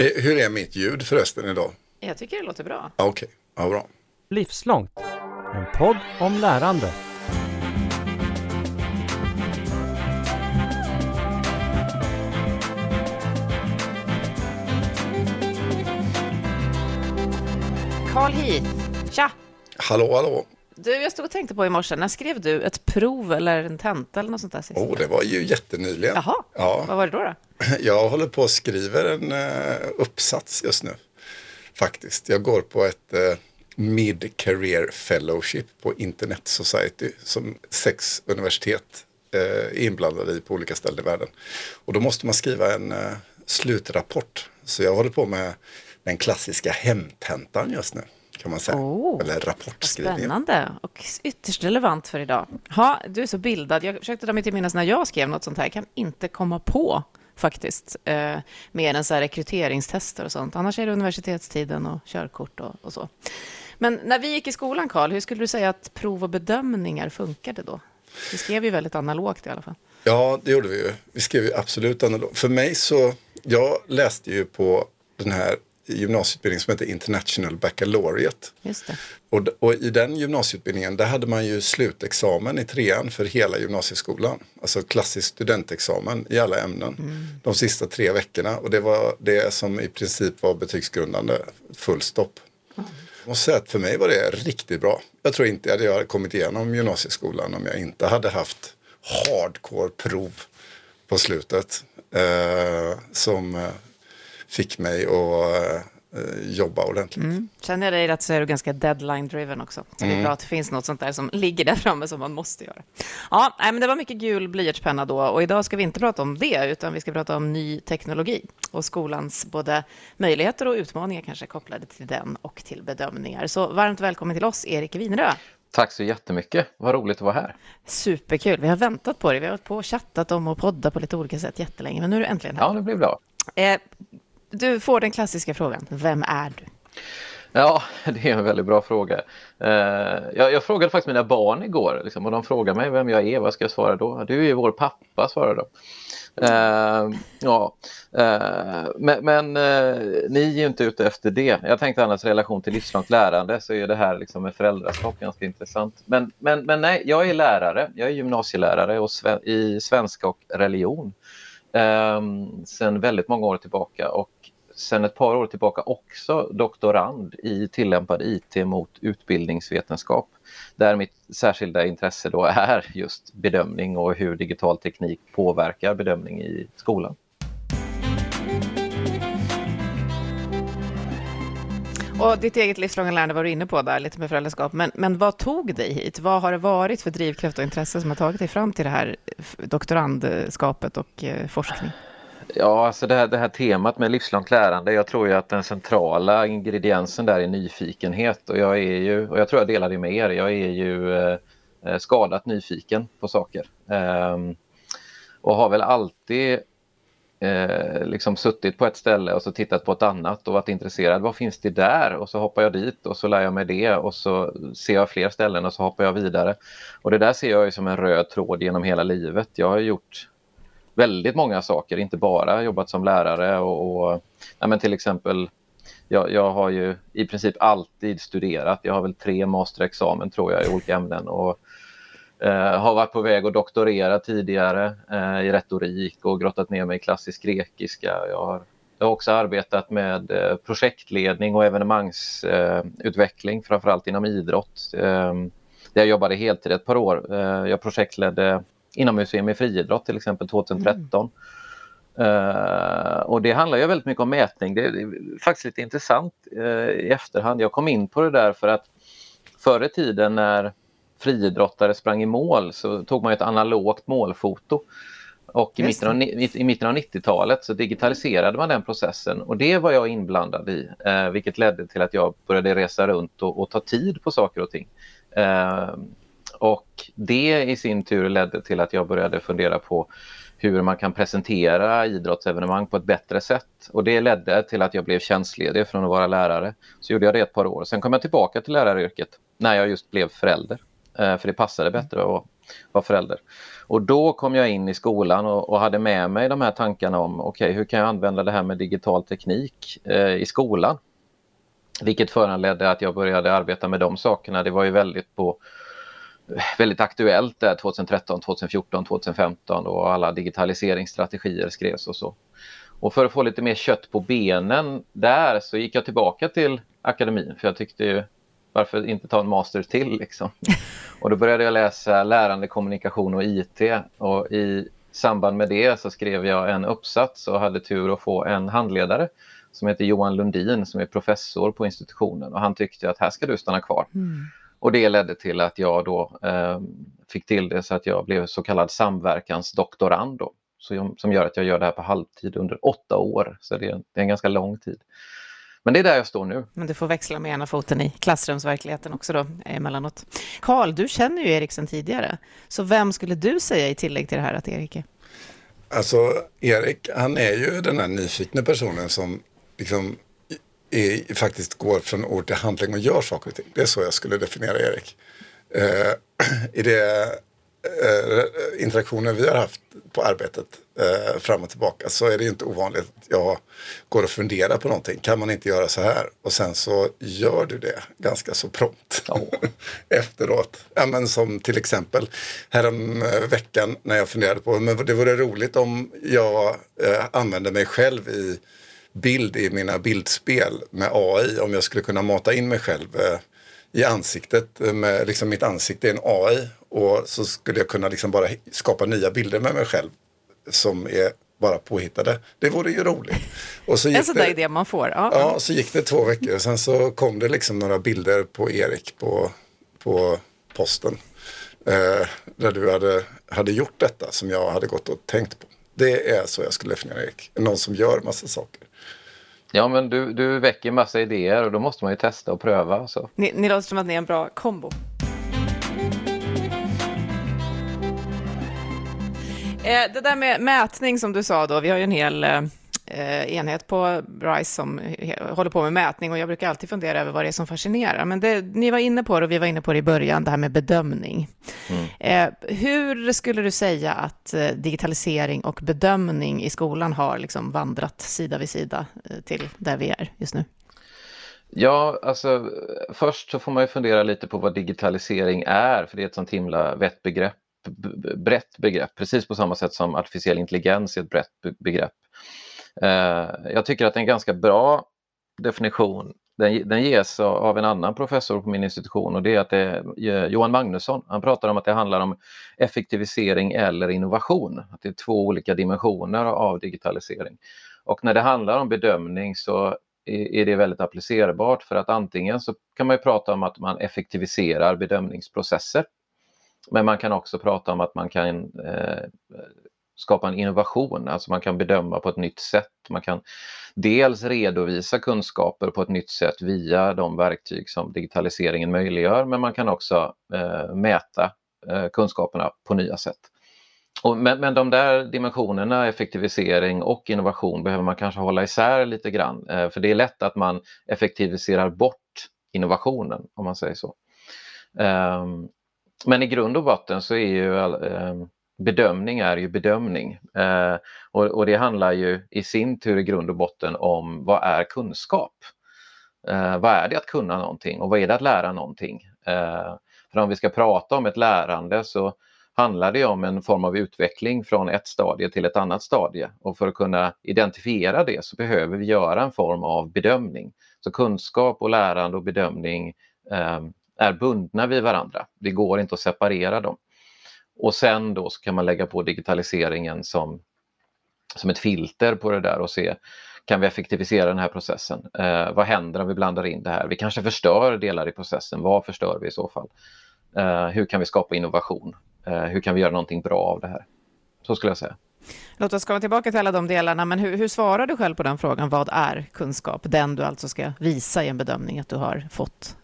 Eh, Hur är mitt ljud förresten idag? Jag tycker det låter bra. Okej, ja, bra. Livslångt. En podd om lärande. Carl Heath, tja! Hallå, hallå. Du, jag stod och tänkte på i morse, när skrev du ett prov eller en tenta eller något sånt där sist? Oh, det var ju jättenyligen. Jaha, Ja. vad var det då? då? Jag håller på och skriver en eh, uppsats just nu. Faktiskt. Jag går på ett eh, Mid-Career Fellowship på Internet Society som sex universitet eh, är inblandade i på olika ställen i världen. Och då måste man skriva en slutrapport. Så jag håller på med den klassiska hemtentan just nu. Kan man säga. Oh, Eller rapportskrivningen. Spännande och ytterst relevant för idag. Ha, du är så bildad. Jag försökte dra mig till minnes när jag skrev något sånt här. Jag kan inte komma på faktiskt, eh, mer än så här rekryteringstester och sånt. Annars är det universitetstiden och körkort och, och så. Men när vi gick i skolan, Karl, hur skulle du säga att prov och bedömningar funkade då? Vi skrev ju väldigt analogt i alla fall. Ja, det gjorde vi ju. Vi skrev ju absolut analogt. För mig så, jag läste ju på den här gymnasieutbildningen som heter International Baccalaureate. Just det. Och, och i den gymnasieutbildningen, där hade man ju slutexamen i trean för hela gymnasieskolan. Alltså klassisk studentexamen i alla ämnen. De sista tre veckorna. Och det var det som i princip var betygsgrundande. Full stopp. Jag måste säga att för mig var det riktigt bra. Jag tror inte att jag hade kommit igenom gymnasieskolan om jag inte hade haft hardcore prov på slutet. Eh, som eh, fick mig att eh, jobba ordentligt. Känner jag dig rätt så är du ganska deadline-driven också. Så det är bra att det finns något sånt där som ligger där framme som man måste göra. Ja, nej, men det var mycket gul blyertspenna då och idag ska vi inte prata om det utan vi ska prata om ny teknologi och skolans både möjligheter och utmaningar kanske kopplade till den och till bedömningar. Så varmt välkommen till oss, Erik Winerö. Tack så jättemycket. Vad roligt att vara här. Superkul. Vi har väntat på det. Vi har hållit på och chattat om och podda på lite olika sätt jättelänge, men nu är du äntligen här. Ja, det blir bra. Eh, du får den klassiska frågan. Vem är du? Ja, det är en väldigt bra fråga. Eh, jag, jag frågade faktiskt mina barn igår liksom, och de frågade mig vem jag är. Vad ska jag svara då? Du är ju vår pappa, svarade de. Uh, ja, uh, men, men uh, ni är ju inte ute efter det. Jag tänkte annars relation till livslångt lärande så är det här liksom med föräldraskap ganska intressant. Men, men, men nej, jag är lärare. Jag är gymnasielärare och sven i svenska och religion eh, sedan väldigt många år tillbaka och sedan ett par år tillbaka också doktorand i tillämpad IT mot utbildningsvetenskap. Där mitt särskilda intresse då är just bedömning och hur digital teknik påverkar bedömning i skolan. Och ditt eget livslånga lärande var du inne på där, lite med föräldraskap. Men, men vad tog dig hit? Vad har det varit för drivkraft och intresse som har tagit dig fram till det här doktorandskapet och eh, forskning? Ja, alltså det här, det här temat med livslångt lärande, jag tror ju att den centrala ingrediensen där är nyfikenhet och jag är ju, och jag tror jag delar det med er, jag är ju eh, skadat nyfiken på saker. Eh, och har väl alltid eh, liksom suttit på ett ställe och så tittat på ett annat och varit intresserad. Vad finns det där? Och så hoppar jag dit och så lär jag mig det och så ser jag fler ställen och så hoppar jag vidare. Och det där ser jag ju som en röd tråd genom hela livet. Jag har gjort väldigt många saker, inte bara jobbat som lärare och, och ja, men till exempel jag, jag har ju i princip alltid studerat. Jag har väl tre masterexamen tror jag i olika ämnen och eh, har varit på väg att doktorera tidigare eh, i retorik och grottat ner mig i klassisk grekiska. Jag har, jag har också arbetat med eh, projektledning och evenemangsutveckling, eh, framförallt inom idrott. Eh, där jag jobbade heltid ett par år. Eh, jag projektledde inomhusVM i friidrott till exempel 2013. Eh, och det handlar ju väldigt mycket om mätning. Det är, faktiskt lite intressant eh, i efterhand. Jag kom in på det där för att förr i tiden när friidrottare sprang i mål så tog man ett analogt målfoto. Och i mitten, av, i mitten av 90-talet så digitaliserade man den processen och det var jag inblandad i, eh, vilket ledde till att jag började resa runt och, och ta tid på saker och ting. Eh, och det i sin tur ledde till att jag började fundera på hur man kan presentera idrottsevenemang på ett bättre sätt. Och det ledde till att jag blev tjänstledig från att vara lärare. Så gjorde jag det ett par år. Sen kom jag tillbaka till läraryrket när jag just blev förälder. Eh, för det passade bättre att vara förälder. Och då kom jag in i skolan och, och hade med mig de här tankarna om okej, okay, hur kan jag använda det här med digital teknik eh, i skolan? Vilket föranledde att jag började arbeta med de sakerna. Det var ju väldigt på väldigt aktuellt där 2013, 2014, 2015 och alla digitaliseringsstrategier skrevs och så. Och för att få lite mer kött på benen där så gick jag tillbaka till akademin för jag tyckte ju varför inte ta en master till liksom? Och då började jag läsa lärande, kommunikation och IT och i samband med det så skrev jag en uppsats och hade tur att få en handledare som heter Johan Lundin som är professor på institutionen och han tyckte att här ska du stanna kvar. Mm. Och det ledde till att jag då eh, fick till det så att jag blev så kallad samverkansdoktorand då, så, som gör att jag gör det här på halvtid under åtta år. Så det är, det är en ganska lång tid. Men det är där jag står nu. Men du får växla med ena foten i klassrumsverkligheten också då emellanåt. Karl, du känner ju Erik sedan tidigare. Så vem skulle du säga i tillägg till det här att Erik är? Alltså Erik, han är ju den här nyfikna personen som liksom är, faktiskt går från ord till handling och gör saker och ting. Det är så jag skulle definiera Erik. Eh, I det eh, interaktioner vi har haft på arbetet eh, fram och tillbaka så är det inte ovanligt att jag går och funderar på någonting. Kan man inte göra så här? Och sen så gör du det ganska så prompt oh. efteråt. Ja, men som till exempel härom eh, veckan när jag funderade på men det vore roligt om jag eh, använde mig själv i bild i mina bildspel med AI. Om jag skulle kunna mata in mig själv eh, i ansiktet med liksom mitt ansikte i en AI och så skulle jag kunna liksom bara skapa nya bilder med mig själv som är bara påhittade. Det vore ju roligt. Och så gick en sån där idé man får. Ja. ja, så gick det två veckor och sen så kom det liksom några bilder på Erik på, på posten. Eh, där du hade, hade gjort detta som jag hade gått och tänkt på. Det är så jag skulle definiera Erik. Någon som gör massa saker. Ja, men du, du väcker massa idéer och då måste man ju testa och pröva. Så. Ni, ni låter som att ni är en bra kombo. Eh, det där med mätning som du sa då, vi har ju en hel eh, enhet på RISE som håller på med mätning och jag brukar alltid fundera över vad det är som fascinerar. Men det, ni var inne på det och vi var inne på det i början, det här med bedömning. Mm. Eh, hur skulle du säga att eh, digitalisering och bedömning i skolan har liksom vandrat sida vid sida eh, till där vi är just nu? Ja, alltså först så får man ju fundera lite på vad digitalisering är, för det är ett sånt himla vett begrepp brett begrepp, precis på samma sätt som artificiell intelligens är ett brett begrepp. Eh, jag tycker att det är en ganska bra definition. Den, den ges av en annan professor på min institution och det är att det är Johan Magnusson. Han pratar om att det handlar om effektivisering eller innovation. Att det är två olika dimensioner av digitalisering. Och när det handlar om bedömning så är det väldigt applicerbart för att antingen så kan man prata om att man effektiviserar bedömningsprocesser men man kan också prata om att man kan eh, skapa en innovation, alltså man kan bedöma på ett nytt sätt. Man kan dels redovisa kunskaper på ett nytt sätt via de verktyg som digitaliseringen möjliggör, men man kan också eh, mäta eh, kunskaperna på nya sätt. Och, men, men de där dimensionerna, effektivisering och innovation, behöver man kanske hålla isär lite grann. Eh, för det är lätt att man effektiviserar bort innovationen, om man säger så. Um, men i grund och botten så är ju eh, bedömning är ju bedömning. Eh, och, och, det handlar ju i sin tur i grund och botten om vad är kunskap? Eh, vad är det att kunna någonting och vad är det att lära någonting? Eh, för om vi ska prata om ett lärande så handlar det om en form av utveckling från ett stadie till ett annat stadie. Och för att kunna identifiera det så behöver vi göra en form av bedömning. Så kunskap och lärande och bedömning eh, är bundna vid varandra. Det går inte att separera dem. Och sen då så kan man lägga på digitaliseringen som, som ett filter på det där och se kan vi effektivisera den här processen? Eh, vad händer om vi blandar in det här? Vi kanske förstör delar i processen. Vad förstör vi i så fall? Eh, hur kan vi skapa innovation? Eh, hur kan vi göra någonting bra av det här? Så skulle jag säga. Låt oss komma tillbaka till alla de delarna, men hur, hur svarar du själv på den frågan? Vad är kunskap? Den du alltså ska visa i en bedömning att du har fått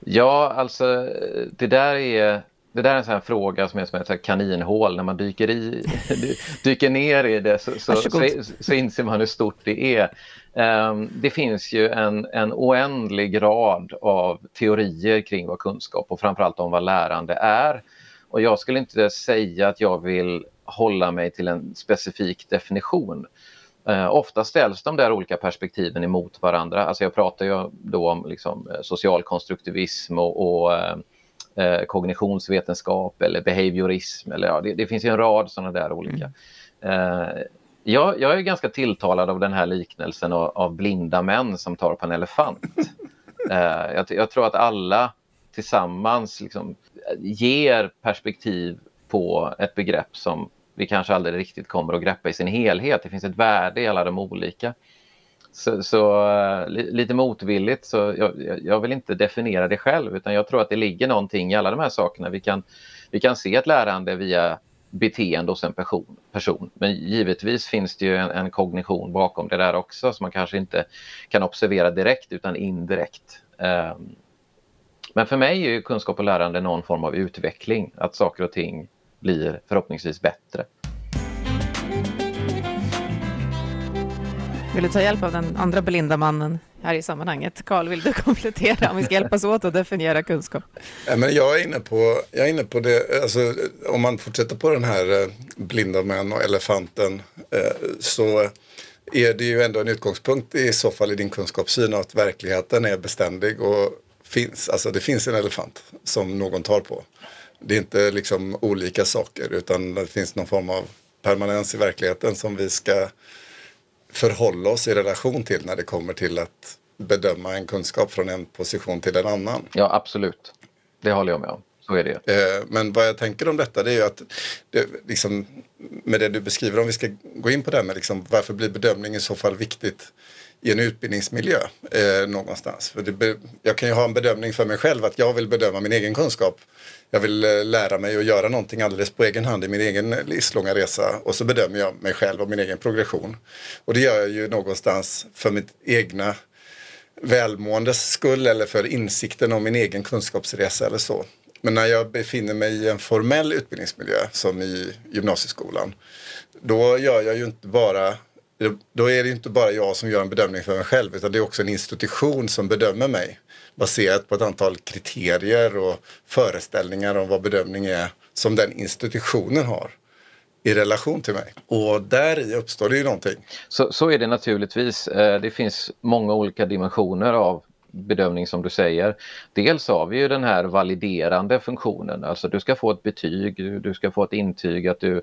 Ja, alltså det där är, det där är en sån fråga som är som ett kaninhål. När man dyker, i, dyker ner i det så, så, så, så, inser man hur stort det är. Um, det finns ju en, en oändlig rad av teorier kring vad kunskap och framförallt om vad lärande är. Och jag skulle inte säga att jag vill hålla mig till en specifik definition. Eh, ofta ställs de där olika perspektiven emot varandra. Alltså jag pratar ju då om liksom, eh, social konstruktivism och, och eh, eh, kognitionsvetenskap eller behaviorism. Eller, ja, det, det finns en rad sådana där olika. Mm. Eh, jag, jag, är ganska tilltalad av den här liknelsen av, av blinda män som tar på en elefant. eh, jag, jag, tror att alla tillsammans liksom, ger perspektiv på ett begrepp som vi kanske aldrig riktigt kommer att greppa i sin helhet. Det finns ett värde i alla de olika. Så, så eh, lite motvilligt, så jag, jag, vill inte definiera det själv utan jag tror att det ligger någonting i alla de här sakerna. Vi kan, vi kan se ett lärande via beteende hos en person, person. Men givetvis finns det ju en, en, kognition bakom det där också som man kanske inte kan observera direkt utan indirekt. Um, men för mig är kunskap och lärande någon form av utveckling, att saker och ting blir förhoppningsvis bättre. Vill du ta hjälp av den andra blinda mannen här i sammanhanget? Karl, vill du komplettera om vi ska hjälpas åt att definiera kunskap? men jag, är inne på, jag är inne på det, alltså, om man fortsätter på den här eh, blinda män och elefanten eh, så är det ju ändå en utgångspunkt i så fall i din kunskapssyn att verkligheten är beständig och finns. Alltså det finns en elefant som någon tar på. Det är inte liksom olika saker utan det finns någon form av permanens i verkligheten som vi ska förhålla oss i relation till när det kommer till att bedöma en kunskap från en position till en annan. Ja, absolut. Det håller jag med om. Så är det. Eh, men vad jag tänker om detta det är ju att det, liksom, med det du beskriver, om vi ska gå in på det med liksom, varför blir bedömning i så fall viktigt i en utbildningsmiljö eh, någonstans. För det, jag kan ju ha en bedömning för mig själv att jag vill bedöma min egen kunskap. Jag vill eh, lära mig att göra någonting alldeles på egen hand i min egen livslånga resa och så bedömer jag mig själv och min egen progression. Och det gör jag ju någonstans för mitt egna välmåendes skull eller för insikten om min egen kunskapsresa eller så. Men när jag befinner mig i en formell utbildningsmiljö som i gymnasieskolan då gör jag ju inte bara då är det inte bara jag som gör en bedömning för mig själv utan det är också en institution som bedömer mig baserat på ett antal kriterier och föreställningar om vad bedömning är som den institutionen har i relation till mig. Och där uppstår det ju någonting. Så, så är det naturligtvis. Eh, det finns många olika dimensioner av bedömning som du säger. Dels har vi ju den här validerande funktionen, alltså du ska få ett betyg, du ska få ett intyg att du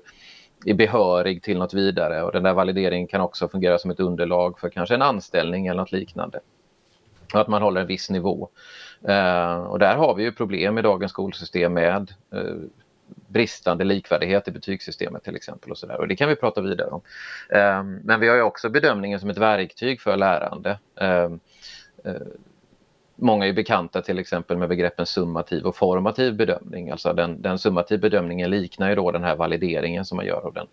är behörig till något vidare och den där valideringen kan också fungera som ett underlag för kanske en anställning eller något liknande. Och att man håller en viss nivå. Eh, och där har vi ju problem i dagens skolsystem med eh, bristande likvärdighet i betygssystemet till exempel. Och, så där. och Det kan vi prata vidare om. Eh, men vi har ju också bedömningen som ett verktyg för lärande. Eh, eh, Många är bekanta till exempel med begreppen summativ och formativ bedömning. Alltså den, den summativ bedömningen liknar ju då den här valideringen som man gör av den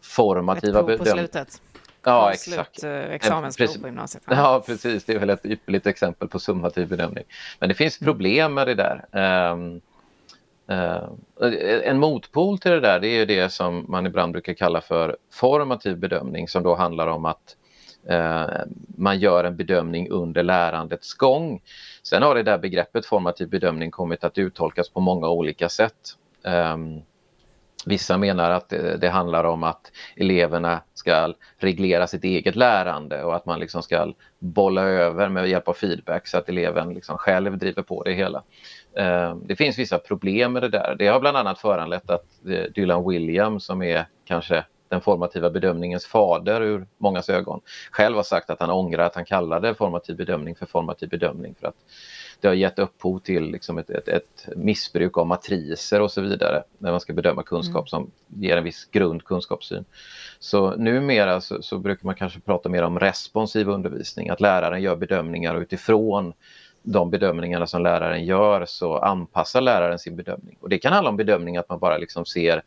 formativa bedömningen. Ja, exakt. Eh, examensprov på gymnasiet. Ja, precis. Det är väl ett ypperligt exempel på summativ bedömning. Men det finns mm. problem med det där. Um, uh, en motpol till det där det är det som man ibland brukar kalla för formativ bedömning som då handlar om att Eh, man gör en bedömning under lärandets gång. Sen har det där begreppet formativ bedömning kommit att uttolkas på många olika sätt. Ehm, vissa menar att det, handlar om att eleverna ska reglera sitt eget lärande och att man liksom ska bolla över med hjälp av feedback så att eleven liksom själv driver på det hela. Ehm, det finns vissa problem med det där. Det har bland annat föranlett att eh, Dylan Williams som är kanske den formativa bedömningens fader ur mångas ögon själv har sagt att han ångrar att han kallade formativ bedömning för formativ bedömning för att det har gett upphov till liksom ett, ett, ett, missbruk av matriser och så vidare när man ska bedöma kunskap mm. som ger en viss grundkunskapssyn. Så numera så, så brukar man kanske prata mer om responsiv undervisning, att läraren gör bedömningar utifrån de bedömningarna som läraren gör så anpassar läraren sin bedömning. Och Det kan handla om bedömning att man bara liksom ser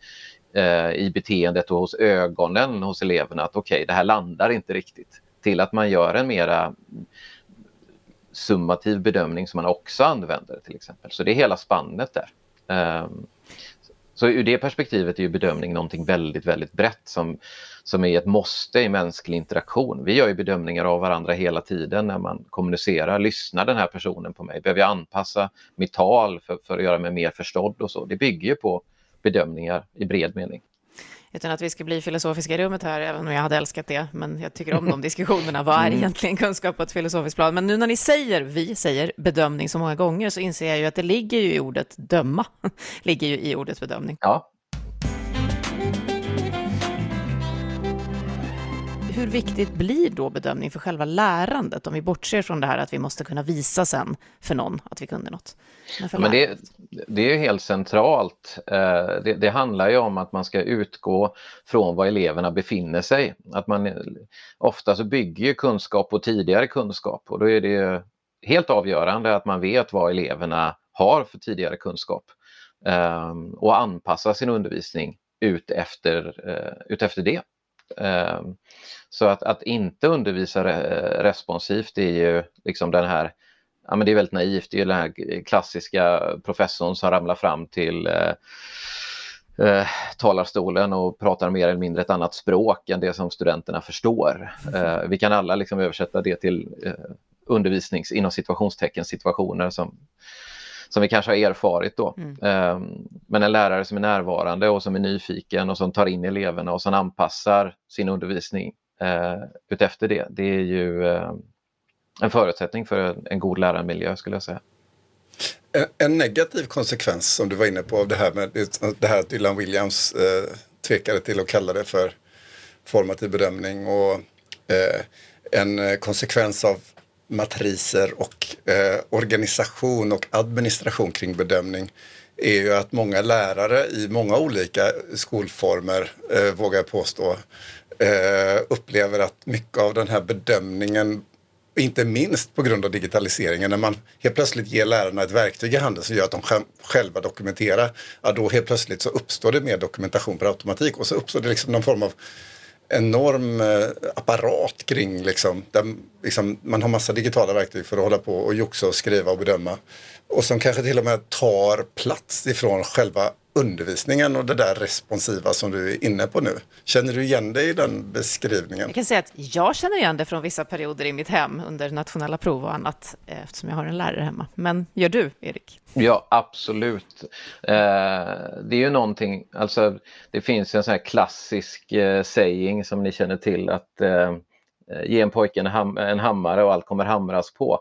eh, i beteendet och hos ögonen hos eleverna att okej, okay, det här landar inte riktigt. Till att man gör en mera summativ bedömning som man också använder till exempel. Så det är hela spannet där. Um, så ur det perspektivet är ju bedömning någonting väldigt, väldigt brett som, som är ett måste i mänsklig interaktion. Vi gör ju bedömningar av varandra hela tiden när man kommunicerar. Lyssnar den här personen på mig? Behöver jag anpassa mitt tal för, för att göra mig mer förstådd och så? Det bygger ju på bedömningar i bred mening. Utan att vi ska bli filosofiska i rummet här, även om jag hade älskat det. Men jag tycker om de diskussionerna. Vad är mm. egentligen kunskap på ett filosofiskt plan? Men nu när ni säger, vi säger bedömning så många gånger, så inser jag ju att det ligger ju i ordet döma. ligger ju i ordet bedömning. Ja, hur viktigt blir då bedömning för själva lärandet, om vi bortser från det här att vi måste kunna visa sen för någon att vi kunde något? Men, Men det, det, är ju helt centralt. Eh, det, det, handlar ju om att man ska utgå från var eleverna befinner sig. Att man, ofta så bygger ju kunskap på tidigare kunskap och då är det helt avgörande att man vet vad eleverna har för tidigare kunskap ehm, och anpassa sin undervisning ut efter, eh, ut efter det. Ehm, så att, att inte undervisa eh, responsivt är ju liksom den här, ja men det är väldigt naivt, det är den här klassiska professorn som ramlar fram till eh, eh, talarstolen och pratar mer eller mindre ett annat språk än det som studenterna förstår. Eh, vi kan alla liksom översätta det till eh, undervisnings, inom situationstecken, situationer som som vi kanske har erfarit då. Mm. Ehm, men en lärare som är närvarande och som är nyfiken och som tar in eleverna och som anpassar sin undervisning eh, utefter det, det är ju eh, en förutsättning för en god lärarmiljö skulle jag säga. En, en, negativ konsekvens som du var inne på av det här med det här att Dylan Williams eh, tvekade till att kalla det för formativ bedömning och eh, en konsekvens av matriser och eh, organisation och administration kring bedömning är ju att många lärare i många olika skolformer, eh, vågar jag påstå, eh, upplever att mycket av den här bedömningen inte minst på grund av digitaliseringen, när man helt plötsligt ger lärarna ett verktyg i handen som gör att de själva dokumenterar, ja då helt plötsligt så uppstår det mer dokumentation per automatik. Och så uppstår det liksom någon form av enorm eh, apparat kring liksom, där liksom, man har massa digitala verktyg för att hålla på och joxa och skriva och bedöma. Och som kanske till och med tar plats ifrån själva undervisningen och det där responsiva som du är inne på nu. Känner du igen dig i den beskrivningen? Jag kan säga att jag känner igen det från vissa perioder i mitt hem under nationella prov och annat eh, eftersom jag har en lärare hemma. Men gör du, Erik? Ja, absolut. Eh, det är ju någonting, alltså det finns en sån här klassisk eh, saying som ni känner till att eh, ge en pojke en, ham en hammare och allt kommer hamras på.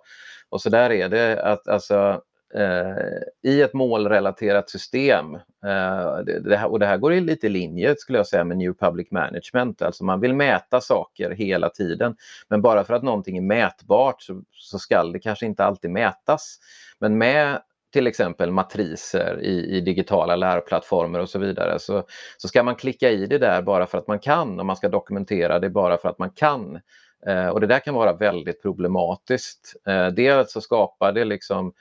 Och så där är det att alltså Eh, i ett målrelaterat system. Eh, det, här, och det här går lite i linje skulle jag säga med New Public Management. Alltså man vill mäta saker hela tiden. Men bara för att någonting är mätbart så, så ska det kanske inte alltid mätas. Men med till exempel matriser i, i, digitala lärplattformar och så vidare så, så ska man klicka i det där bara för att man kan och man ska dokumentera det bara för att man kan. Eh, och det där kan vara väldigt problematiskt. Eh, dels så skapar det liksom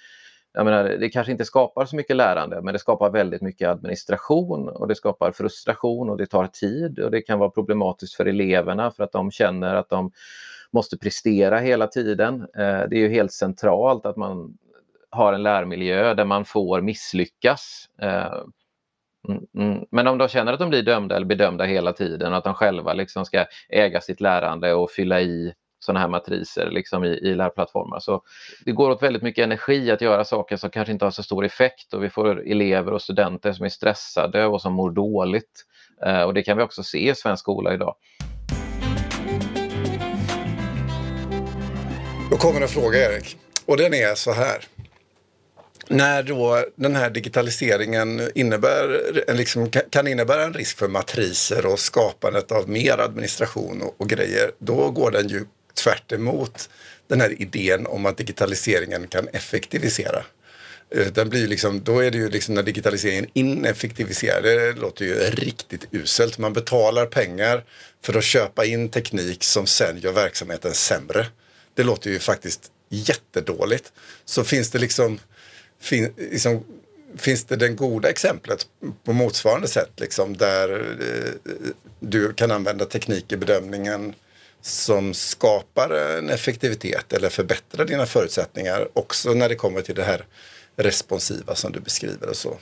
jag menar, det kanske inte skapar så mycket lärande men det skapar väldigt mycket administration och det skapar frustration och det tar tid och det kan vara problematiskt för eleverna för att de känner att de måste prestera hela tiden. Eh, det är ju helt centralt att man har en lärmiljö där man får misslyckas. Eh, mm, mm. Men om de känner att de blir dömda eller bedömda hela tiden och att de själva liksom ska äga sitt lärande och fylla i sådana här matriser liksom i, i lärplattformar. Så det går åt väldigt mycket energi att göra saker som kanske inte har så stor effekt och vi får elever och studenter som är stressade och som mår dåligt. Eh, och det kan vi också se i svensk skola idag. Då kommer en fråga Erik och den är så här. När då den här digitaliseringen innebär, liksom, kan innebära en risk för matriser och skapandet av mer administration och, och grejer, då går den ju tvärt den här idén om att digitaliseringen kan effektivisera. Eh, den blir liksom, då är det ju liksom när digitaliseringen ineffektiviserar, det låter ju riktigt uselt. Man betalar pengar för att köpa in teknik som sen gör verksamheten sämre. Det låter ju faktiskt jättedåligt. Så finns det liksom, fin, liksom finns det det goda exemplet på motsvarande sätt liksom, där eh, du kan använda teknik i bedömningen som skapar en effektivitet eller förbättrar dina förutsättningar också när det kommer till det här responsiva som du beskriver och så.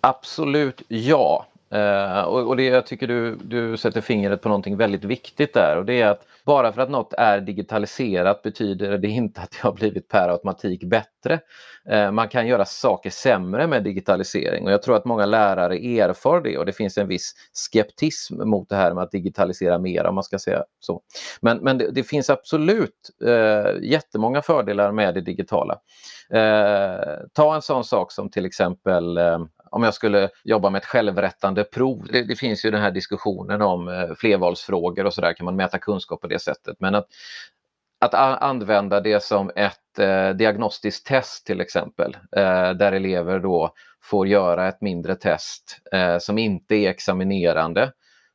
Absolut ja. Eh, och, och det, jag tycker du, du sätter fingret på någonting väldigt viktigt där och det är att bara för att något är digitaliserat betyder det inte att det har blivit per automatik bättre. Eh, man kan göra saker sämre med digitalisering och jag tror att många lärare erfar det och det finns en viss skeptism mot det här med att digitalisera mer om man ska säga så. Men, men det, det finns absolut eh, jättemånga fördelar med det digitala. Eh, ta en sån sak som till exempel eh, om jag skulle jobba med ett självrättande prov. Det, det finns ju den här diskussionen om eh, flervalsfrågor och så där kan man mäta kunskap på det sättet. Men att, att använda det som ett eh, diagnostiskt test till exempel, eh, där elever då får göra ett mindre test eh, som inte är examinerande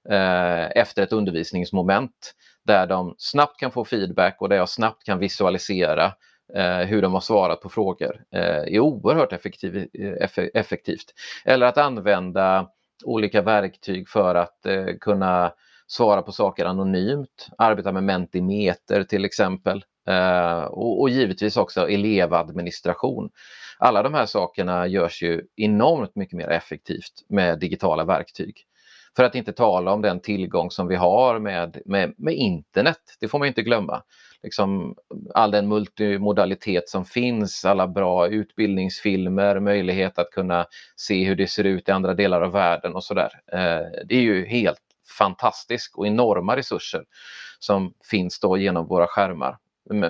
eh, efter ett undervisningsmoment där de snabbt kan få feedback och där jag snabbt kan visualisera Eh, hur de har svarat på frågor eh, är oerhört effektiv, eh, effektivt. Eller att använda olika verktyg för att eh, kunna svara på saker anonymt, arbeta med Mentimeter till exempel eh, och, och, givetvis också elevadministration. Alla de här sakerna görs ju enormt mycket mer effektivt med digitala verktyg. För att inte tala om den tillgång som vi har med, med, med internet, det får man inte glömma liksom, all den multimodalitet som finns, alla bra utbildningsfilmer, möjlighet att kunna se hur det ser ut i andra delar av världen och sådär. Eh, det är ju helt fantastiskt och enorma resurser som finns då genom våra skärmar.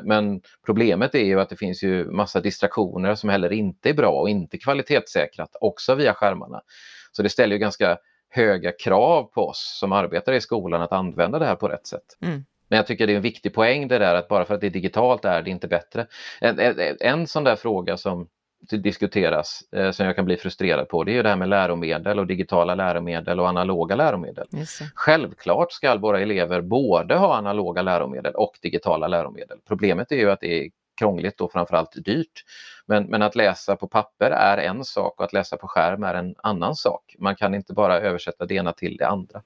Men problemet är ju att det finns ju massa distraktioner som heller inte är bra och inte kvalitetssäkrat också via skärmarna. Så det ställer ju ganska höga krav på oss som arbetar i skolan att använda det här på rätt sätt. Mm. Men jag tycker det är en viktig poäng det där att bara för att det är digitalt är det inte bättre. En, en, en sån där fråga som diskuteras eh, som jag kan bli frustrerad på det är det här med läromedel och digitala läromedel och analoga läromedel. Självklart ska våra elever både ha analoga läromedel och digitala läromedel. Problemet är ju att det är krångligt och framförallt dyrt. Men, men att läsa på papper är en sak och att läsa på skärm är en annan sak. Man kan inte bara översätta det ena till det andra.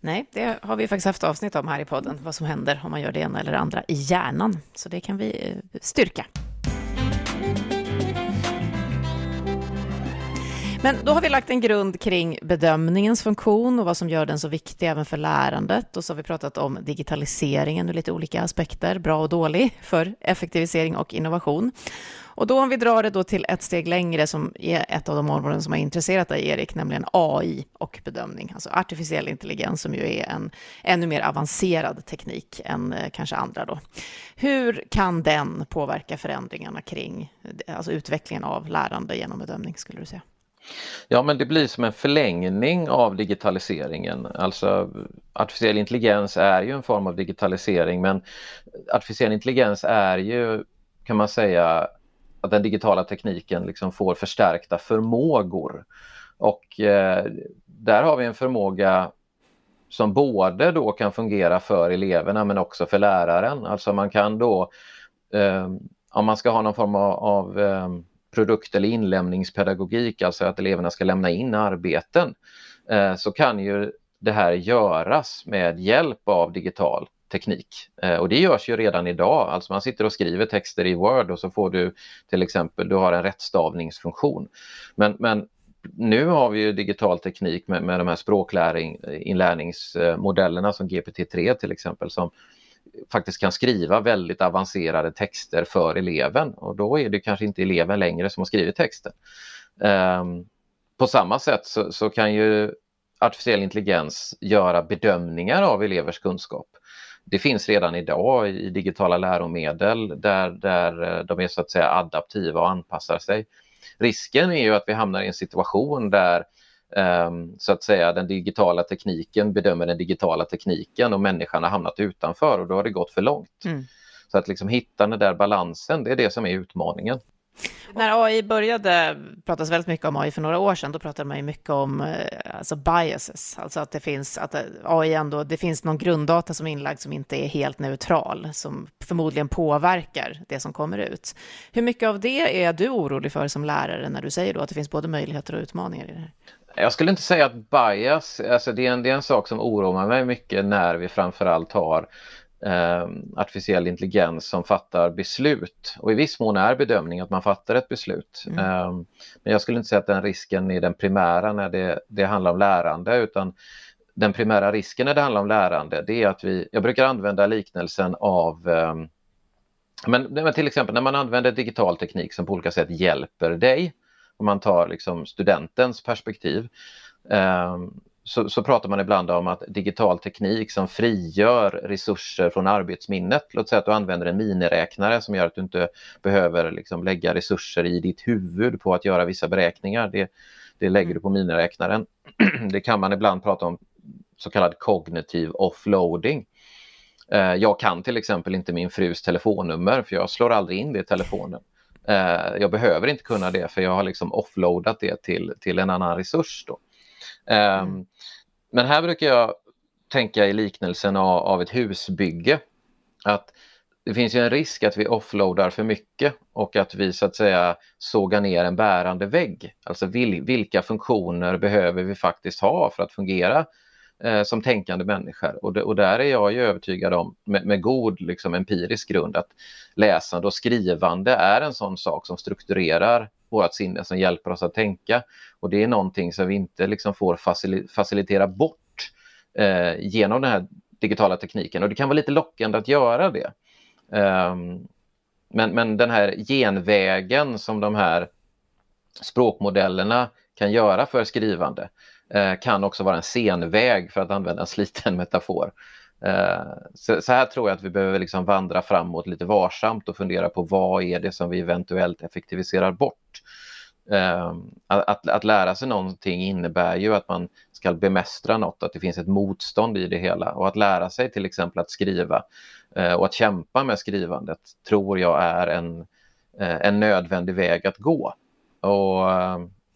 Nej, det har vi faktiskt haft avsnitt om här i podden, vad som händer om man gör det ena eller det andra i hjärnan. Så det kan vi eh, styrka. Men då har vi lagt en grund kring bedömningens funktion och vad som gör den så viktig även för lärandet. Och så har vi pratat om digitaliseringen ur lite olika aspekter, bra och dålig, för effektivisering och innovation. Och då om vi drar det då till ett steg längre som är ett av de områden som har intresserat dig Erik, nämligen AI och bedömning, alltså artificiell intelligens som ju är en ännu mer avancerad teknik än eh, kanske andra då. Hur kan den påverka förändringarna kring alltså utvecklingen av lärande genom bedömning skulle du säga? Ja, men det blir som en förlängning av digitaliseringen. Alltså artificiell intelligens är ju en form av digitalisering, men artificiell intelligens är ju, kan man säga, att den digitala tekniken liksom får förstärkta förmågor. Och eh, där har vi en förmåga som både då kan fungera för eleverna men också för läraren. Alltså man kan då, eh, om man ska ha någon form av, av eh, produkt eller inlämningspedagogik, alltså att eleverna ska lämna in arbeten, eh, så kan ju det här göras med hjälp av digital teknik. Eh, och det görs ju redan idag, alltså man sitter och skriver texter i Word och så får du till exempel, du har en rättstavningsfunktion. Men, men nu har vi ju digital teknik med, med de här språkinlärningsmodellerna som GPT-3 till exempel som faktiskt kan skriva väldigt avancerade texter för eleven och då är det kanske inte eleven längre som har skrivit texten. Um, på samma sätt så, så, kan ju artificiell intelligens göra bedömningar av elevers kunskap. Det finns redan idag i digitala läromedel där, där eh, de är så att säga adaptiva och anpassar sig. Risken är ju att vi hamnar i en situation där så att säga den digitala tekniken bedömer den digitala tekniken och människan har hamnat utanför och då har det gått för långt. Mm. Så att liksom hitta den där balansen, det är det som är utmaningen. När AI började pratas väldigt mycket om AI för några år sedan, då pratade man ju mycket om eh, alltså biases, alltså att det finns, att eh, AI ändå, det finns någon grunddata som är inlagd som inte är helt neutral, som förmodligen påverkar det som kommer ut. Hur mycket av det är du orolig för som lärare när du säger då att det finns både möjligheter och utmaningar i det här? Jag skulle inte säga att bias, alltså det är en, det är en sak som oroar mig mycket när vi framförallt har eh, artificiell intelligens som fattar beslut. Och i viss mån är bedömning att man fattar ett beslut. Mm. Eh, men jag skulle inte säga att den risken är den primära när det, det handlar om lärande utan den primära risken när det handlar om lärande det är att vi, jag brukar använda liknelsen av eh, men, men till exempel när man använder digital teknik som på olika sätt hjälper dig, om man tar liksom studentens perspektiv, eh, så, så, pratar man ibland om att digital teknik som frigör resurser från arbetsminnet. Låt säga att du använder en miniräknare som gör att du inte behöver liksom lägga resurser i ditt huvud på att göra vissa beräkningar. Det, det lägger du på miniräknaren. Det kan man ibland prata om så kallad kognitiv offloading. Eh, jag kan till exempel inte min frus telefonnummer för jag slår aldrig in det i telefonen. Eh, jag behöver inte kunna det för jag har liksom offloadat det till, till en annan resurs. Då. Ehm, mm. Men här brukar jag tänka i liknelsen av, av ett husbygge. Att det finns ju en risk att vi offloadar för mycket och att vi så att säga sågar ner en bärande vägg. Alltså vil, vilka funktioner behöver vi faktiskt ha för att fungera eh, som tänkande människor. Och, det, och, där är jag ju övertygad om, med, med god liksom, empirisk grund, att läsande och skrivande är en sån sak som strukturerar vårt sinne, som hjälper oss att tänka. Och det är någonting som vi inte liksom får facil facilitera bort eh, genom den här digitala tekniken. Och det kan vara lite lockande att göra det. Um, men, men den här genvägen som de här språkmodellerna kan göra för skrivande, Eh, kan också vara en senväg för att använda en sliten metafor. Eh, så, så, här tror jag att vi behöver liksom vandra framåt lite varsamt och fundera på vad är det som vi eventuellt effektiviserar bort. Eh, att, att, att, lära sig någonting innebär ju att man ska bemästra något, att det finns ett motstånd i det hela. Och att lära sig till exempel att skriva och att kämpa med skrivandet tror jag är en, en nödvändig väg att gå. Och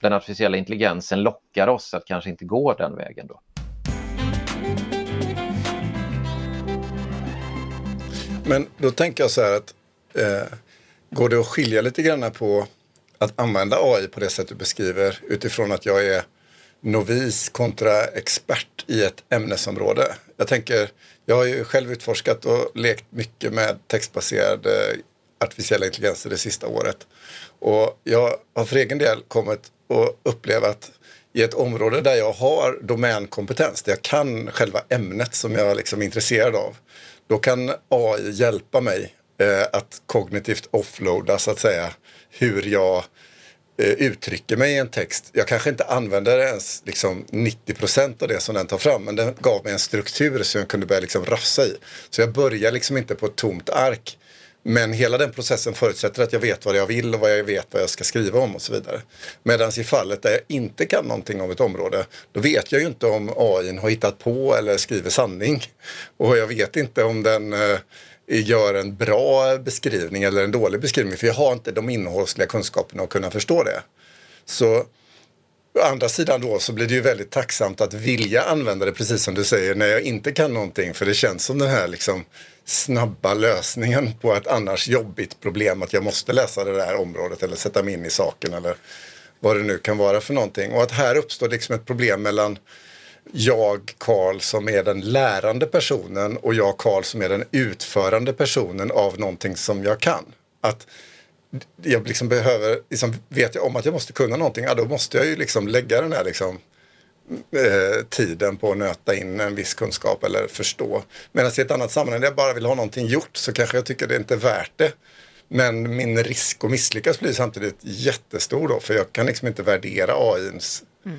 den artificiella intelligensen lockar oss att kanske inte gå den vägen då. Men då tänker jag så här att eh, går det att skilja lite grann på att använda AI på det sätt du beskriver utifrån att jag är novis kontra expert i ett ämnesområde. Jag tänker, jag har ju själv utforskat och lekt mycket med textbaserade artificiella intelligenser det sista året. Och jag har för egen del kommit och uppleva att i ett område där jag har domänkompetens, där jag kan själva ämnet som jag liksom är intresserad av, då kan AI hjälpa mig eh, att kognitivt offloada så att säga hur jag eh, uttrycker mig i en text. Jag kanske inte använder ens liksom 90 procent av det som den tar fram, men den gav mig en struktur som jag kunde börja liksom rafsa i. Så jag börjar liksom inte på ett tomt ark men hela den processen förutsätter att jag vet vad jag vill och vad jag vet vad jag ska skriva om och så vidare. Medan i fallet där jag inte kan någonting om ett område, då vet jag ju inte om AI har hittat på eller skriver sanning. Och jag vet inte om den eh, gör en bra beskrivning eller en dålig beskrivning, för jag har inte de innehållsliga kunskaperna att kunna förstå det. Så Å andra sidan då så blir det ju väldigt tacksamt att vilja använda det precis som du säger när jag inte kan någonting för det känns som den här liksom snabba lösningen på ett annars jobbigt problem att jag måste läsa det där området eller sätta mig in i saken eller vad det nu kan vara för någonting. Och att här uppstår liksom ett problem mellan jag, Karl, som är den lärande personen och jag, Karl, som är den utförande personen av någonting som jag kan. Att jag liksom behöver, liksom vet jag om att jag måste kunna någonting, ja, då måste jag ju liksom lägga den här liksom, eh, tiden på att nöta in en viss kunskap eller förstå. Medan i ett annat sammanhang där jag bara vill ha någonting gjort så kanske jag tycker det inte är värt det. Men min risk att misslyckas blir samtidigt jättestor då, för jag kan liksom inte värdera AIns mm.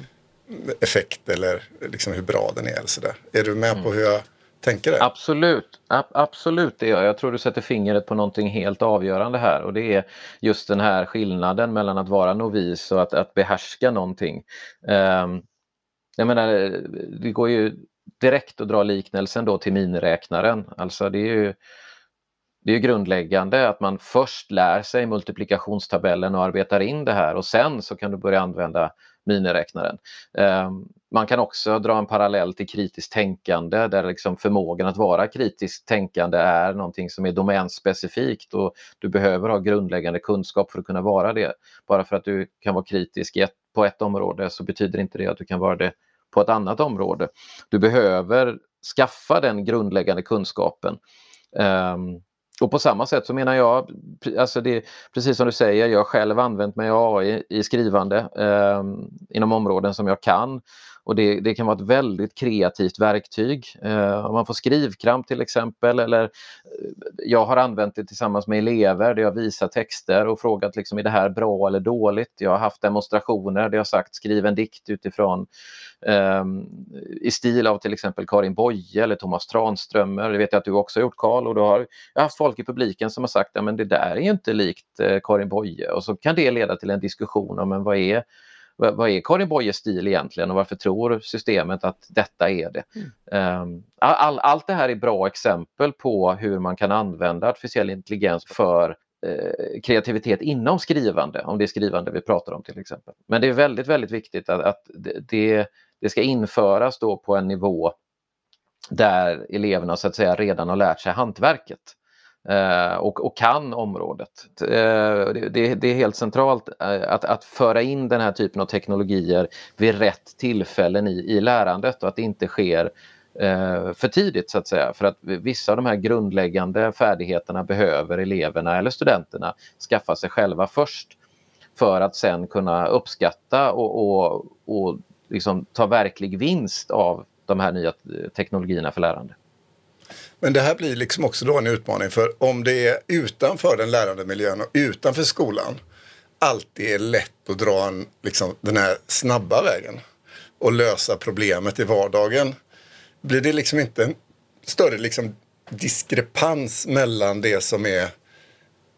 effekt eller liksom hur bra den är. Eller så där. Är du med mm. på hur jag tänka det? Absolut, A absolut det gör jag. Jag tror du sätter fingret på någonting helt avgörande här och det är just den här skillnaden mellan att vara novis och att, att behärska någonting. Um, jag menar, det går ju direkt att dra liknelsen då till miniräknaren. Alltså det är ju det är grundläggande att man först lär sig multiplikationstabellen och arbetar in det här och sen så kan du börja använda miniräknaren. Ehm, man kan också dra en parallell till kritiskt tänkande där liksom förmågan att vara kritiskt tänkande är någonting som är domänspecifikt och du behöver ha grundläggande kunskap för att kunna vara det. Bara för att du kan vara kritisk på ett område så betyder inte det att du kan vara det på ett annat område. Du behöver skaffa den grundläggande kunskapen Um, och på samma sätt så menar jag, alltså det, precis som du säger, jag har själv använt mig av AI i skrivande eh, inom områden som jag kan. Och det, det, kan vara ett väldigt kreativt verktyg. Eh, om man får skrivkramp till exempel eller eh, jag har använt det tillsammans med elever där jag visar texter och frågat liksom, är det här bra eller dåligt? Jag har haft demonstrationer där jag sagt skriv en dikt utifrån eh, i stil av till exempel Karin Boye eller Thomas Tranströmer. Det vet jag att du också har gjort Karl och då har jag haft folk i publiken som har sagt att ja, det där är inte likt eh, Karin Boye och så kan det leda till en diskussion om men vad är vad är Karin Boyes stil egentligen och varför tror systemet att detta är det? Mm. Um, all, allt det här är bra exempel på hur man kan använda artificiell intelligens för eh, kreativitet inom skrivande, om det är skrivande vi pratar om till exempel. Men det är väldigt, väldigt viktigt att, att det, det ska införas då på en nivå där eleverna så att säga redan har lärt sig hantverket. Eh, och, och, kan området. Eh, det, det, är helt centralt eh, att, att föra in den här typen av teknologier vid rätt tillfällen i, i lärandet och att det inte sker eh, för tidigt så att säga. För att vissa av de här grundläggande färdigheterna behöver eleverna eller studenterna skaffa sig själva först för att sen kunna uppskatta och, och, och liksom ta verklig vinst av de här nya eh, teknologierna för lärande. Men det här blir liksom också då en utmaning för om det är utanför den lärande miljön och utanför skolan alltid är lätt att dra en, liksom, den här snabba vägen och lösa problemet i vardagen. Blir det liksom inte en större liksom, diskrepans mellan det som är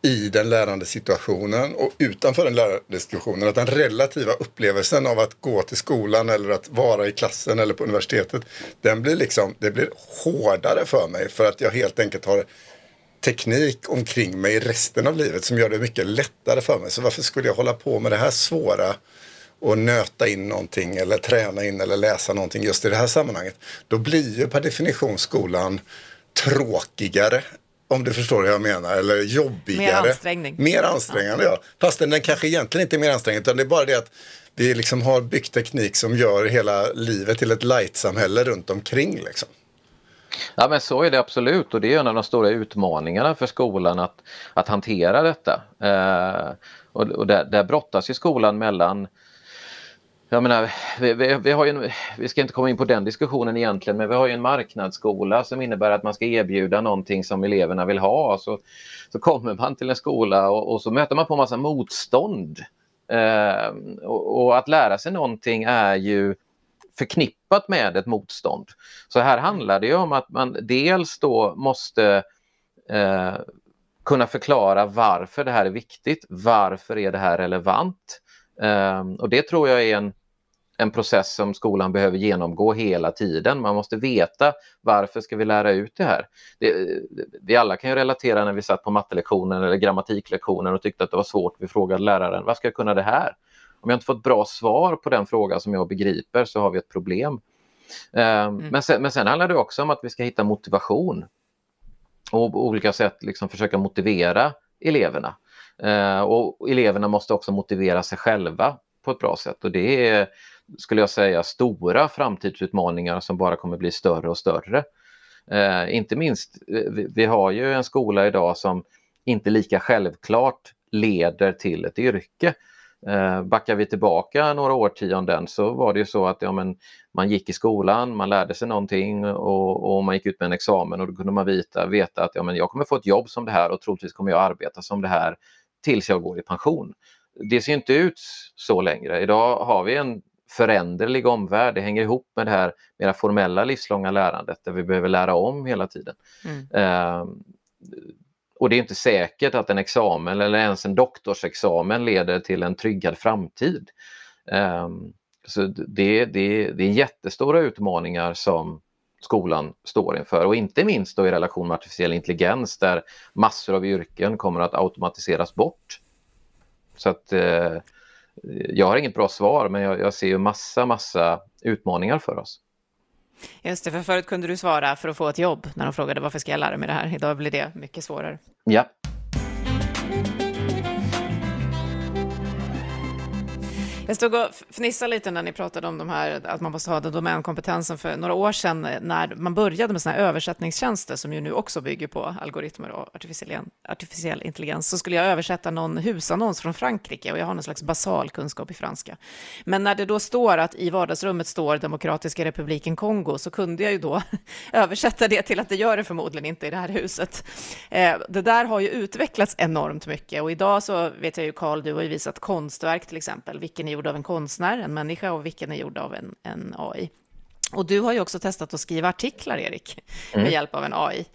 i den lärande situationen och utanför den lärande situationen. Att den relativa upplevelsen av att gå till skolan eller att vara i klassen eller på universitetet, den blir liksom, det blir hårdare för mig för att jag helt enkelt har teknik omkring mig resten av livet som gör det mycket lättare för mig. Så varför skulle jag hålla på med det här svåra och nöta in någonting eller träna in eller läsa någonting just i det här sammanhanget. Då blir ju per definition skolan tråkigare om du förstår hur jag menar, eller jobbigare. Mer ansträngning. Mer ansträngande, ja. Fast den kanske egentligen inte är mer ansträngande, utan det är bara det att vi liksom har byggt teknik som gör hela livet till ett light-samhälle runt omkring. Liksom. Ja men så är det absolut och det är en av de stora utmaningarna för skolan att, att hantera detta. Eh, och, och där, där brottas ju skolan mellan jag menar, vi, vi, vi, har en, vi ska inte komma in på den diskussionen egentligen, men vi har ju en marknadsskola som innebär att man ska erbjuda någonting som eleverna vill ha. Så, så kommer man till en skola och, och så möter man på massa motstånd. Eh, och, och, att lära sig någonting är ju förknippat med ett motstånd. Så här handlar det om att man dels då måste eh, kunna förklara varför det här är viktigt. Varför är det här relevant? Um, och det tror jag är en, en process som skolan behöver genomgå hela tiden. Man måste veta varför ska vi lära ut det här. Det, vi alla kan ju relatera när vi satt på mattelektionen eller grammatiklektionen och tyckte att det var svårt. Vi frågade läraren, vad ska jag kunna det här? Om jag inte fått bra svar på den frågan som jag begriper så har vi ett problem. Um, mm. men, sen, men sen handlar det också om att vi ska hitta motivation och på olika sätt liksom försöka motivera eleverna. Uh, och eleverna måste också motivera sig själva på ett bra sätt och det är, skulle jag säga, stora framtidsutmaningar som bara kommer bli större och större. Eh, inte minst, eh, vi, vi, har ju en skola idag som inte lika självklart leder till ett yrke. Eh, backar vi tillbaka några årtionden så var det ju så att ja, men, man gick i skolan, man lärde sig någonting och, och man gick ut med en examen och då kunde man veta, veta att ja, men jag kommer få ett jobb som det här och troligtvis kommer jag arbeta som det här tills jag går i pension. Det ser inte ut så längre. Idag har vi en föränderlig omvärld. Det hänger ihop med det här mera formella livslånga lärandet där vi behöver lära om hela tiden. Mm. Uh, och det är inte säkert att en examen eller ens en doktorsexamen leder till en tryggad framtid. Um, så det, det, det är jättestora utmaningar som skolan står inför och inte minst i relation med artificiell intelligens där massor av yrken kommer att automatiseras bort. Så att eh, jag har inget bra svar men jag, jag ser ju massa, massa utmaningar för oss. Just det, för förut kunde du svara för att få ett jobb när de frågade varför ska jag lära mig det här? Idag blir det mycket svårare. Ja. Jag stod och fnissade lite när ni pratade om de här, att man måste ha den domänkompetensen för några år sedan eh, när man började med såna här översättningstjänster som ju nu också bygger på algoritmer och artificiell, artificiell intelligens, så skulle jag översätta någon husannons från Frankrike och jag har någon slags basal kunskap i franska. Men när det då står att i vardagsrummet står Demokratiska republiken Kongo så kunde jag ju då översätta det till att det gör det förmodligen inte i det här huset. Eh, det där har ju utvecklats enormt mycket och idag så vet jag ju Karl, du har ju visat konstverk till exempel, vilken är gjord av en konstnär, en människa och vilken är gjord av en, en AI. Och du har ju också testat att skriva artiklar, Erik, med mm. hjälp av en AI.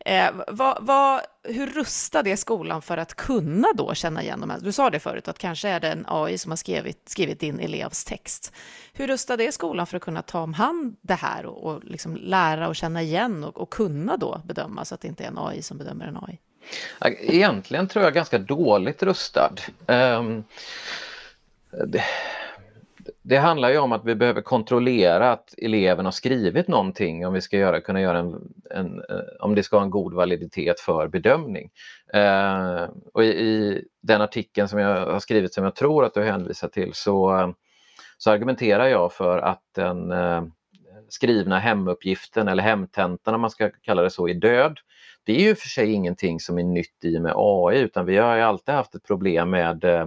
Eh, vad, vad, hur rustad är skolan för att kunna då känna igen de här? Du sa det förut, att kanske är det en AI som har skrivit, skrivit din elevs text. Hur rustad är skolan för att kunna ta om hand det här och, och liksom lära och känna igen och, och kunna då bedöma så att det inte är en AI som bedömer en AI? Egentligen tror jag ganska dåligt rustad. Um, det, det, handlar ju om att vi behöver kontrollera att eleven har skrivit någonting om vi ska göra, kunna göra en, en eh, om det ska ha en god validitet för bedömning. Eh, och i, i, den artikeln som jag har skrivit som jag tror att du hänvisar till så, så argumenterar jag för att den eh, skrivna hemuppgiften eller hemtentan om man ska kalla det så är död det är ju för sig ingenting som är nytt i och med AI utan vi har ju alltid haft ett problem med eh,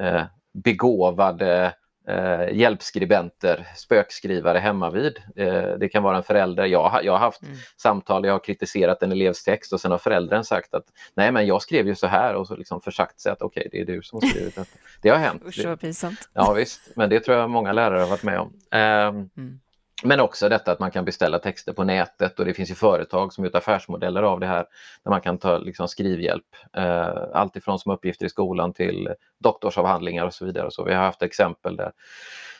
eh begåvade eh, hjälpskribenter, spökskrivare hemma vid. Eh, det kan vara en förälder. Jag, jag har haft mm. samtal, jag har kritiserat en elevs text och sen har föräldern sagt att nej men jag skrev ju så här och så liksom försagt sig att okej okay, det är du som har skrivit detta. Det har hänt. Usch vad pinsamt. Ja visst, men det tror jag många lärare har varit med om. Um, mm. Men också detta att man kan beställa texter på nätet och det finns ju företag som gjort affärsmodeller av det här där man kan ta liksom, skrivhjälp. Eh, allt ifrån som uppgifter i skolan till doktorsavhandlingar och så vidare. Så vi har haft exempel där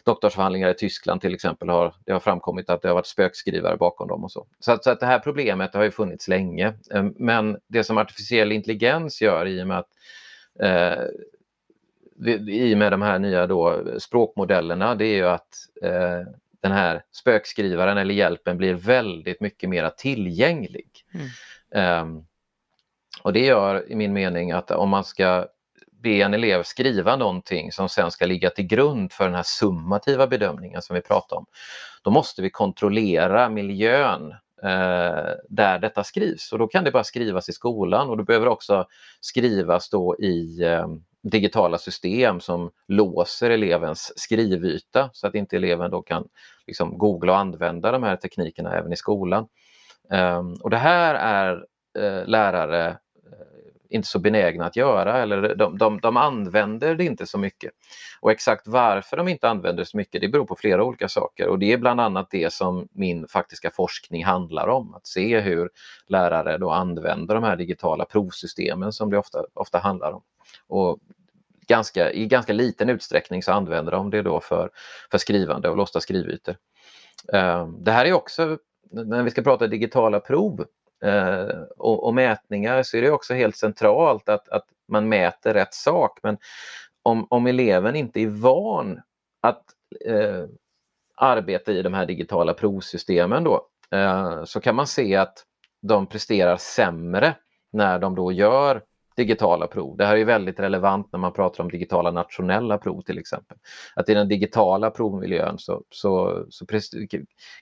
doktorsavhandlingar i Tyskland till exempel har det har framkommit att det har varit spökskrivare bakom dem och så. Så att, så att det här problemet har ju funnits länge. Eh, men det som artificiell intelligens gör i och med att eh, i och med de här nya då språkmodellerna det är ju att eh, den här spökskrivaren eller hjälpen blir väldigt mycket mer tillgänglig. Mm. Um, och det gör i min mening att om man ska be en elev skriva någonting som sen ska ligga till grund för den här summativa bedömningen som vi pratar om, då måste vi kontrollera miljön Eh, där detta skrivs och då kan det bara skrivas i skolan och det behöver också skrivas då i eh, digitala system som låser elevens skrivyta så att inte eleven då kan liksom googla och använda de här teknikerna även i skolan. Ehm, och det här är eh, lärare inte så benägna att göra eller de, de, de använder det inte så mycket. Och exakt varför de inte använder det så mycket det beror på flera olika saker och det är bland annat det som min faktiska forskning handlar om. Att se hur lärare då använder de här digitala provsystemen som det ofta, ofta handlar om. Och ganska, I ganska liten utsträckning så använder de det då för, för skrivande och låsta skrivytor. Ehm, det här är också, när vi ska prata digitala prov Eh, och, och, mätningar så är det också helt centralt att, att man mäter rätt sak. Men om, om eleven inte är van att eh, arbeta i de här digitala provsystemen då, eh, så kan man se att de presterar sämre när de då gör digitala prov. Det här är väldigt relevant när man pratar om digitala nationella prov till exempel. Att i den digitala provmiljön så, så, så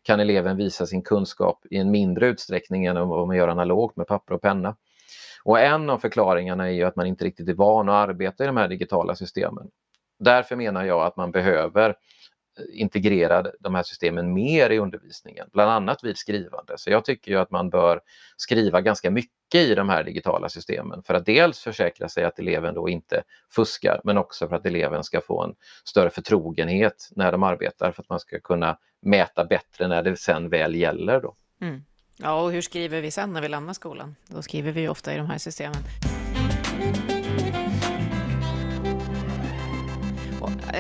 kan eleven visa sin kunskap i en mindre utsträckning än om man gör analogt med papper och penna. Och en av förklaringarna är ju att man inte riktigt är van att arbeta i de här digitala systemen. Därför menar jag att man behöver integrera de här systemen mer i undervisningen, bland annat vid skrivande. Så jag tycker ju att man bör skriva ganska mycket i de här digitala systemen för att dels försäkra sig att eleven då inte fuskar men också för att eleven ska få en större förtrogenhet när de arbetar för att man ska kunna mäta bättre när det sen väl gäller. Då. Mm. Ja, och hur skriver vi sen när vi lämnar skolan? Då skriver vi ofta i de här systemen.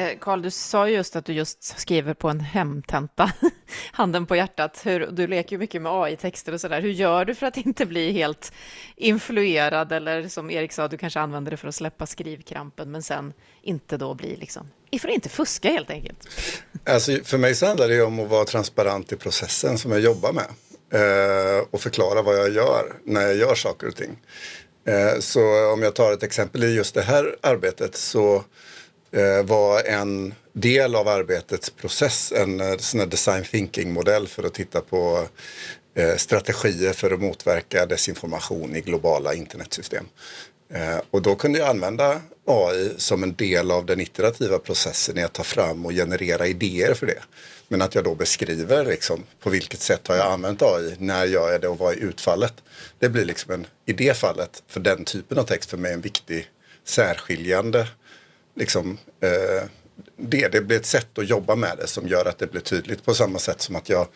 Eh, Karl, du sa just att du just skriver på en hemtenta, handen på hjärtat. Hur, du leker ju mycket med AI-texter och sådär. Hur gör du för att inte bli helt influerad eller som Erik sa, du kanske använder det för att släppa skrivkrampen men sen inte då bli liksom, för att inte fuska helt enkelt? Alltså, för mig så handlar det om att vara transparent i processen som jag jobbar med eh, och förklara vad jag gör när jag gör saker och ting. Eh, så om jag tar ett exempel i just det här arbetet så Eh, var en del av arbetets process en eh, sån sån design thinking-modell för att titta på eh, strategier för att motverka desinformation i globala internetsystem. Och då kunde jag använda AI som en del av den iterativa processen i att ta fram och generera idéer för det. Men att jag då beskriver liksom, på vilket sätt har jag använt AI, när gör jag det och vad är utfallet. Det blir liksom en, i det fallet, för den typen av text för mig en viktig särskiljande liksom, eh, det. Det blir ett sätt att jobba med det som gör att det blir tydligt på samma sätt som att jag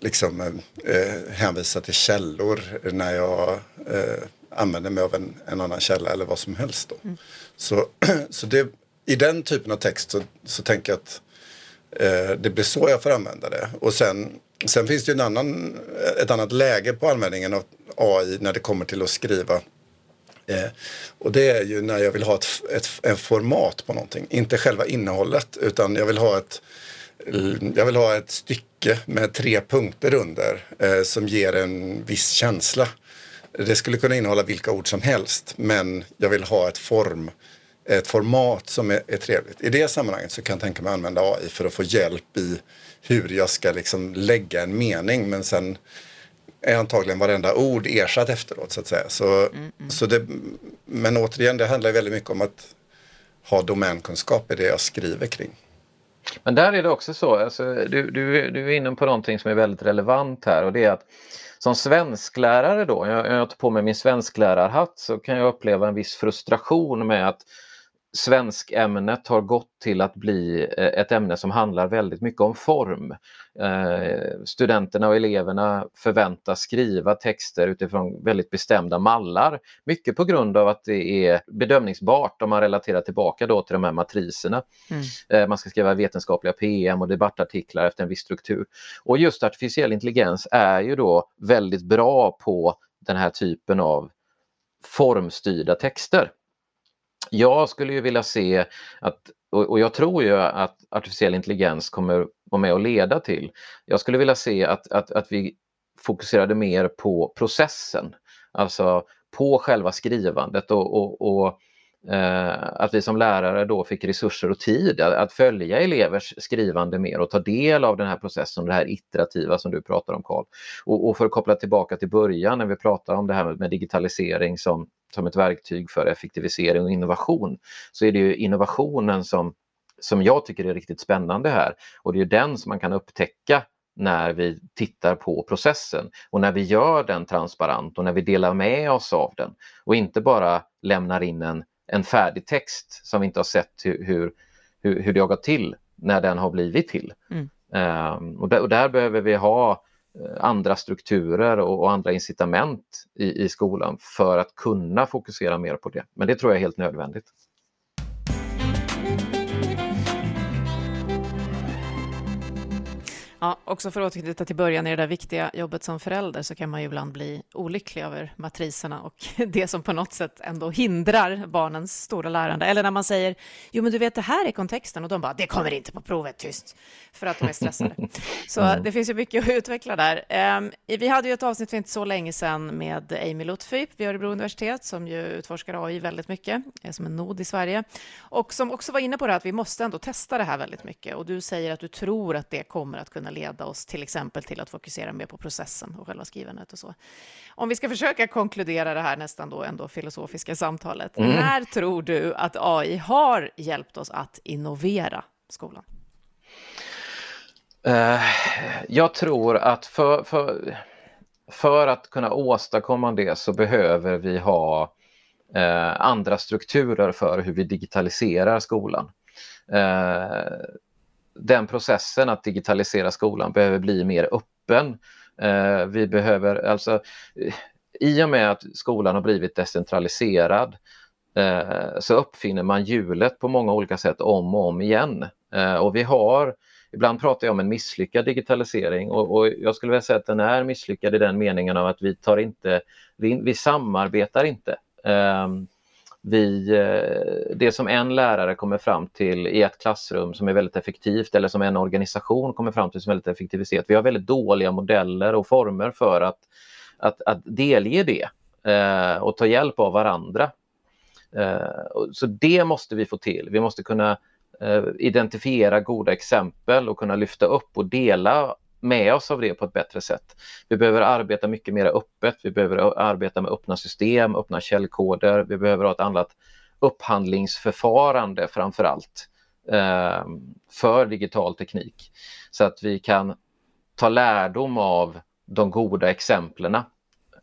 liksom eh, hänvisar till källor när jag eh, använder mig av en, en, annan källa eller vad som helst. Då. Mm. Så, så det, i den typen av text så, så tänker jag att eh, det blir så jag får använda det. Och sen, sen finns det en annan, ett annat läge på användningen av AI när det kommer till att skriva Eh, och det är ju när jag vill ha ett, ett, ett, format på någonting. Inte själva innehållet utan jag vill ha ett, jag vill ha ett stycke med tre punkter under eh, som ger en viss känsla. Det skulle kunna innehålla vilka ord som helst men jag vill ha ett form ett format som är, är trevligt. I det sammanhanget så kan jag tänka mig att använda AI för att få hjälp i hur jag ska liksom lägga en mening men sen är antagligen varenda ord ersatt efteråt så att säga. Så, mm, mm. Så det, men återigen, det handlar väldigt mycket om att ha domänkunskap i det jag skriver kring. Men där är det också så, alltså, du, du, du är inne på någonting som är väldigt relevant här och det är att som svensklärare då, jag, jag tar på mig min svensklärarhatt, så kan jag uppleva en viss frustration med att svenskämnet har gått till att bli eh, ett ämne som handlar väldigt mycket om form. Eh, studenterna och eleverna förväntas skriva texter utifrån väldigt bestämda mallar. Mycket på grund av att det är bedömningsbart om man relaterar tillbaka då till de här matriserna. Mm. Eh, man ska skriva vetenskapliga PM och debattartiklar efter en viss struktur. Och just artificiell intelligens är ju då väldigt bra på den här typen av formstyrda texter. Jag skulle ju vilja se att, och jag tror ju att artificiell intelligens kommer vara med och leda till, jag skulle vilja se att, att, att vi fokuserade mer på processen, alltså på själva skrivandet och, och, och Eh, att vi som lärare då fick resurser och tid att, att, följa elevers skrivande mer och ta del av den här processen, det här iterativa som du pratar om Karl. Och, och, för att koppla tillbaka till början när vi pratar om det här med, med digitalisering som som ett verktyg för effektivisering och innovation så är det ju innovationen som, som jag tycker är riktigt spännande här och det är den som man kan upptäcka när vi tittar på processen och när vi gör den transparent och när vi delar med oss av den och inte bara lämnar in en, en färdig text som vi inte har sett hur, hur, hur, hur det har gått till när den har blivit till. Mm. Um, och, där, och, där, behöver vi ha Eh, andra strukturer och, och andra incitament i, i skolan för att kunna fokusera mer på det. Men det tror jag är helt nödvändigt. Ja, också för att återknyta till början i det där viktiga jobbet som förälder så kan man ju ibland bli olycklig över matriserna och det som på något sätt ändå hindrar barnens stora lärande. Eller när man säger, jo men du vet det här är kontexten och de bara, det kommer inte på provet, tyst, för att de är stressade. Så mm. det finns ju mycket att utveckla där. Ehm, vi hade ju ett avsnitt för inte så länge sedan med Amy Lutfi vid Örebro universitet som ju utforskar AI väldigt mycket, som en nod i Sverige, och som också var inne på det att vi måste ändå testa det här väldigt mycket. Och du säger att du tror att det kommer att kunna leda oss till exempel till att fokusera mer på processen och själva skrivandet och så. Om vi ska försöka konkludera det här nästan då ändå filosofiska samtalet, mm. när tror du att AI har hjälpt oss att innovera skolan? Uh, jag tror att för, för, för att kunna åstadkomma det så behöver vi ha uh, andra strukturer för hur vi digitaliserar skolan. Uh, den processen att digitalisera skolan behöver bli mer öppen. Eh, vi behöver alltså i och med att skolan har blivit decentraliserad eh, så uppfinner man hjulet på många olika sätt om och om igen. Eh, och vi har, ibland pratar jag om en misslyckad digitalisering och, och jag skulle vilja säga att den är misslyckad i den meningen av att vi tar inte, vi, vi samarbetar inte. Um, vi, eh, det som en lärare kommer fram till i ett klassrum som är väldigt effektivt eller som en organisation kommer fram till som är väldigt effektivitet. Vi har väldigt dåliga modeller och former för att, att, att delge det eh, och ta hjälp av varandra. Eh, så det måste vi få till. Vi måste kunna eh, identifiera goda exempel och kunna lyfta upp och dela med oss av det på ett bättre sätt. Vi behöver arbeta mycket mer öppet, vi behöver arbeta med öppna system, öppna källkoder, vi behöver ha ett annat upphandlingsförfarande framför allt eh, för digital teknik så att vi kan ta lärdom av de goda exemplen.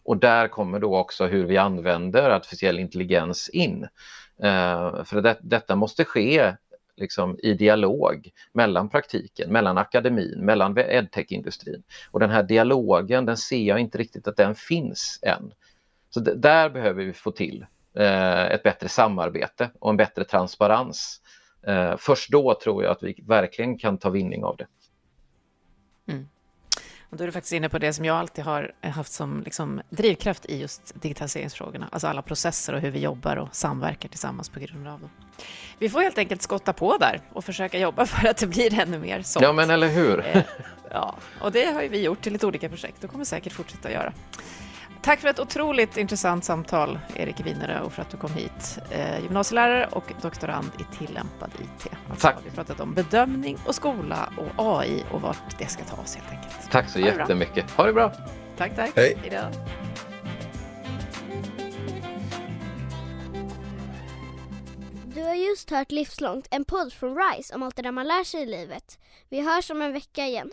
Och där kommer då också hur vi använder artificiell intelligens in. Eh, för det, detta måste ske liksom, i dialog mellan praktiken, mellan akademin, mellan edtech-industrin. Och den här dialogen, den ser jag inte riktigt att den finns än. Så där behöver vi få till eh, ett bättre samarbete och en bättre transparens. Eh, först då tror jag att vi verkligen kan ta vinning av det. Mm. Och då är du faktiskt inne på det som jag alltid har haft som liksom drivkraft i just digitaliseringsfrågorna, alltså alla processer och hur vi jobbar och samverkar tillsammans på grund av dem. Vi får helt enkelt skotta på där och försöka jobba för att det blir ännu mer sånt. Ja, men eller hur? Eh, ja, och det har vi gjort till lite olika projekt och kommer säkert fortsätta göra. Tack för ett otroligt intressant samtal, Erik Winerö, och för att du kom hit. Eh, gymnasielärare och doktorand i tillämpad IT. Alltså, Tack. Vi har pratat om bedömning och skola och AI och vart det ska ta oss helt enkelt. Tack så ha jättemycket. Ha det bra. Tack, tack. Hej. Hejdå. Du har just hört Livslångt, en podd från RISE om allt det där man lär sig i livet. Vi hörs om en vecka igen.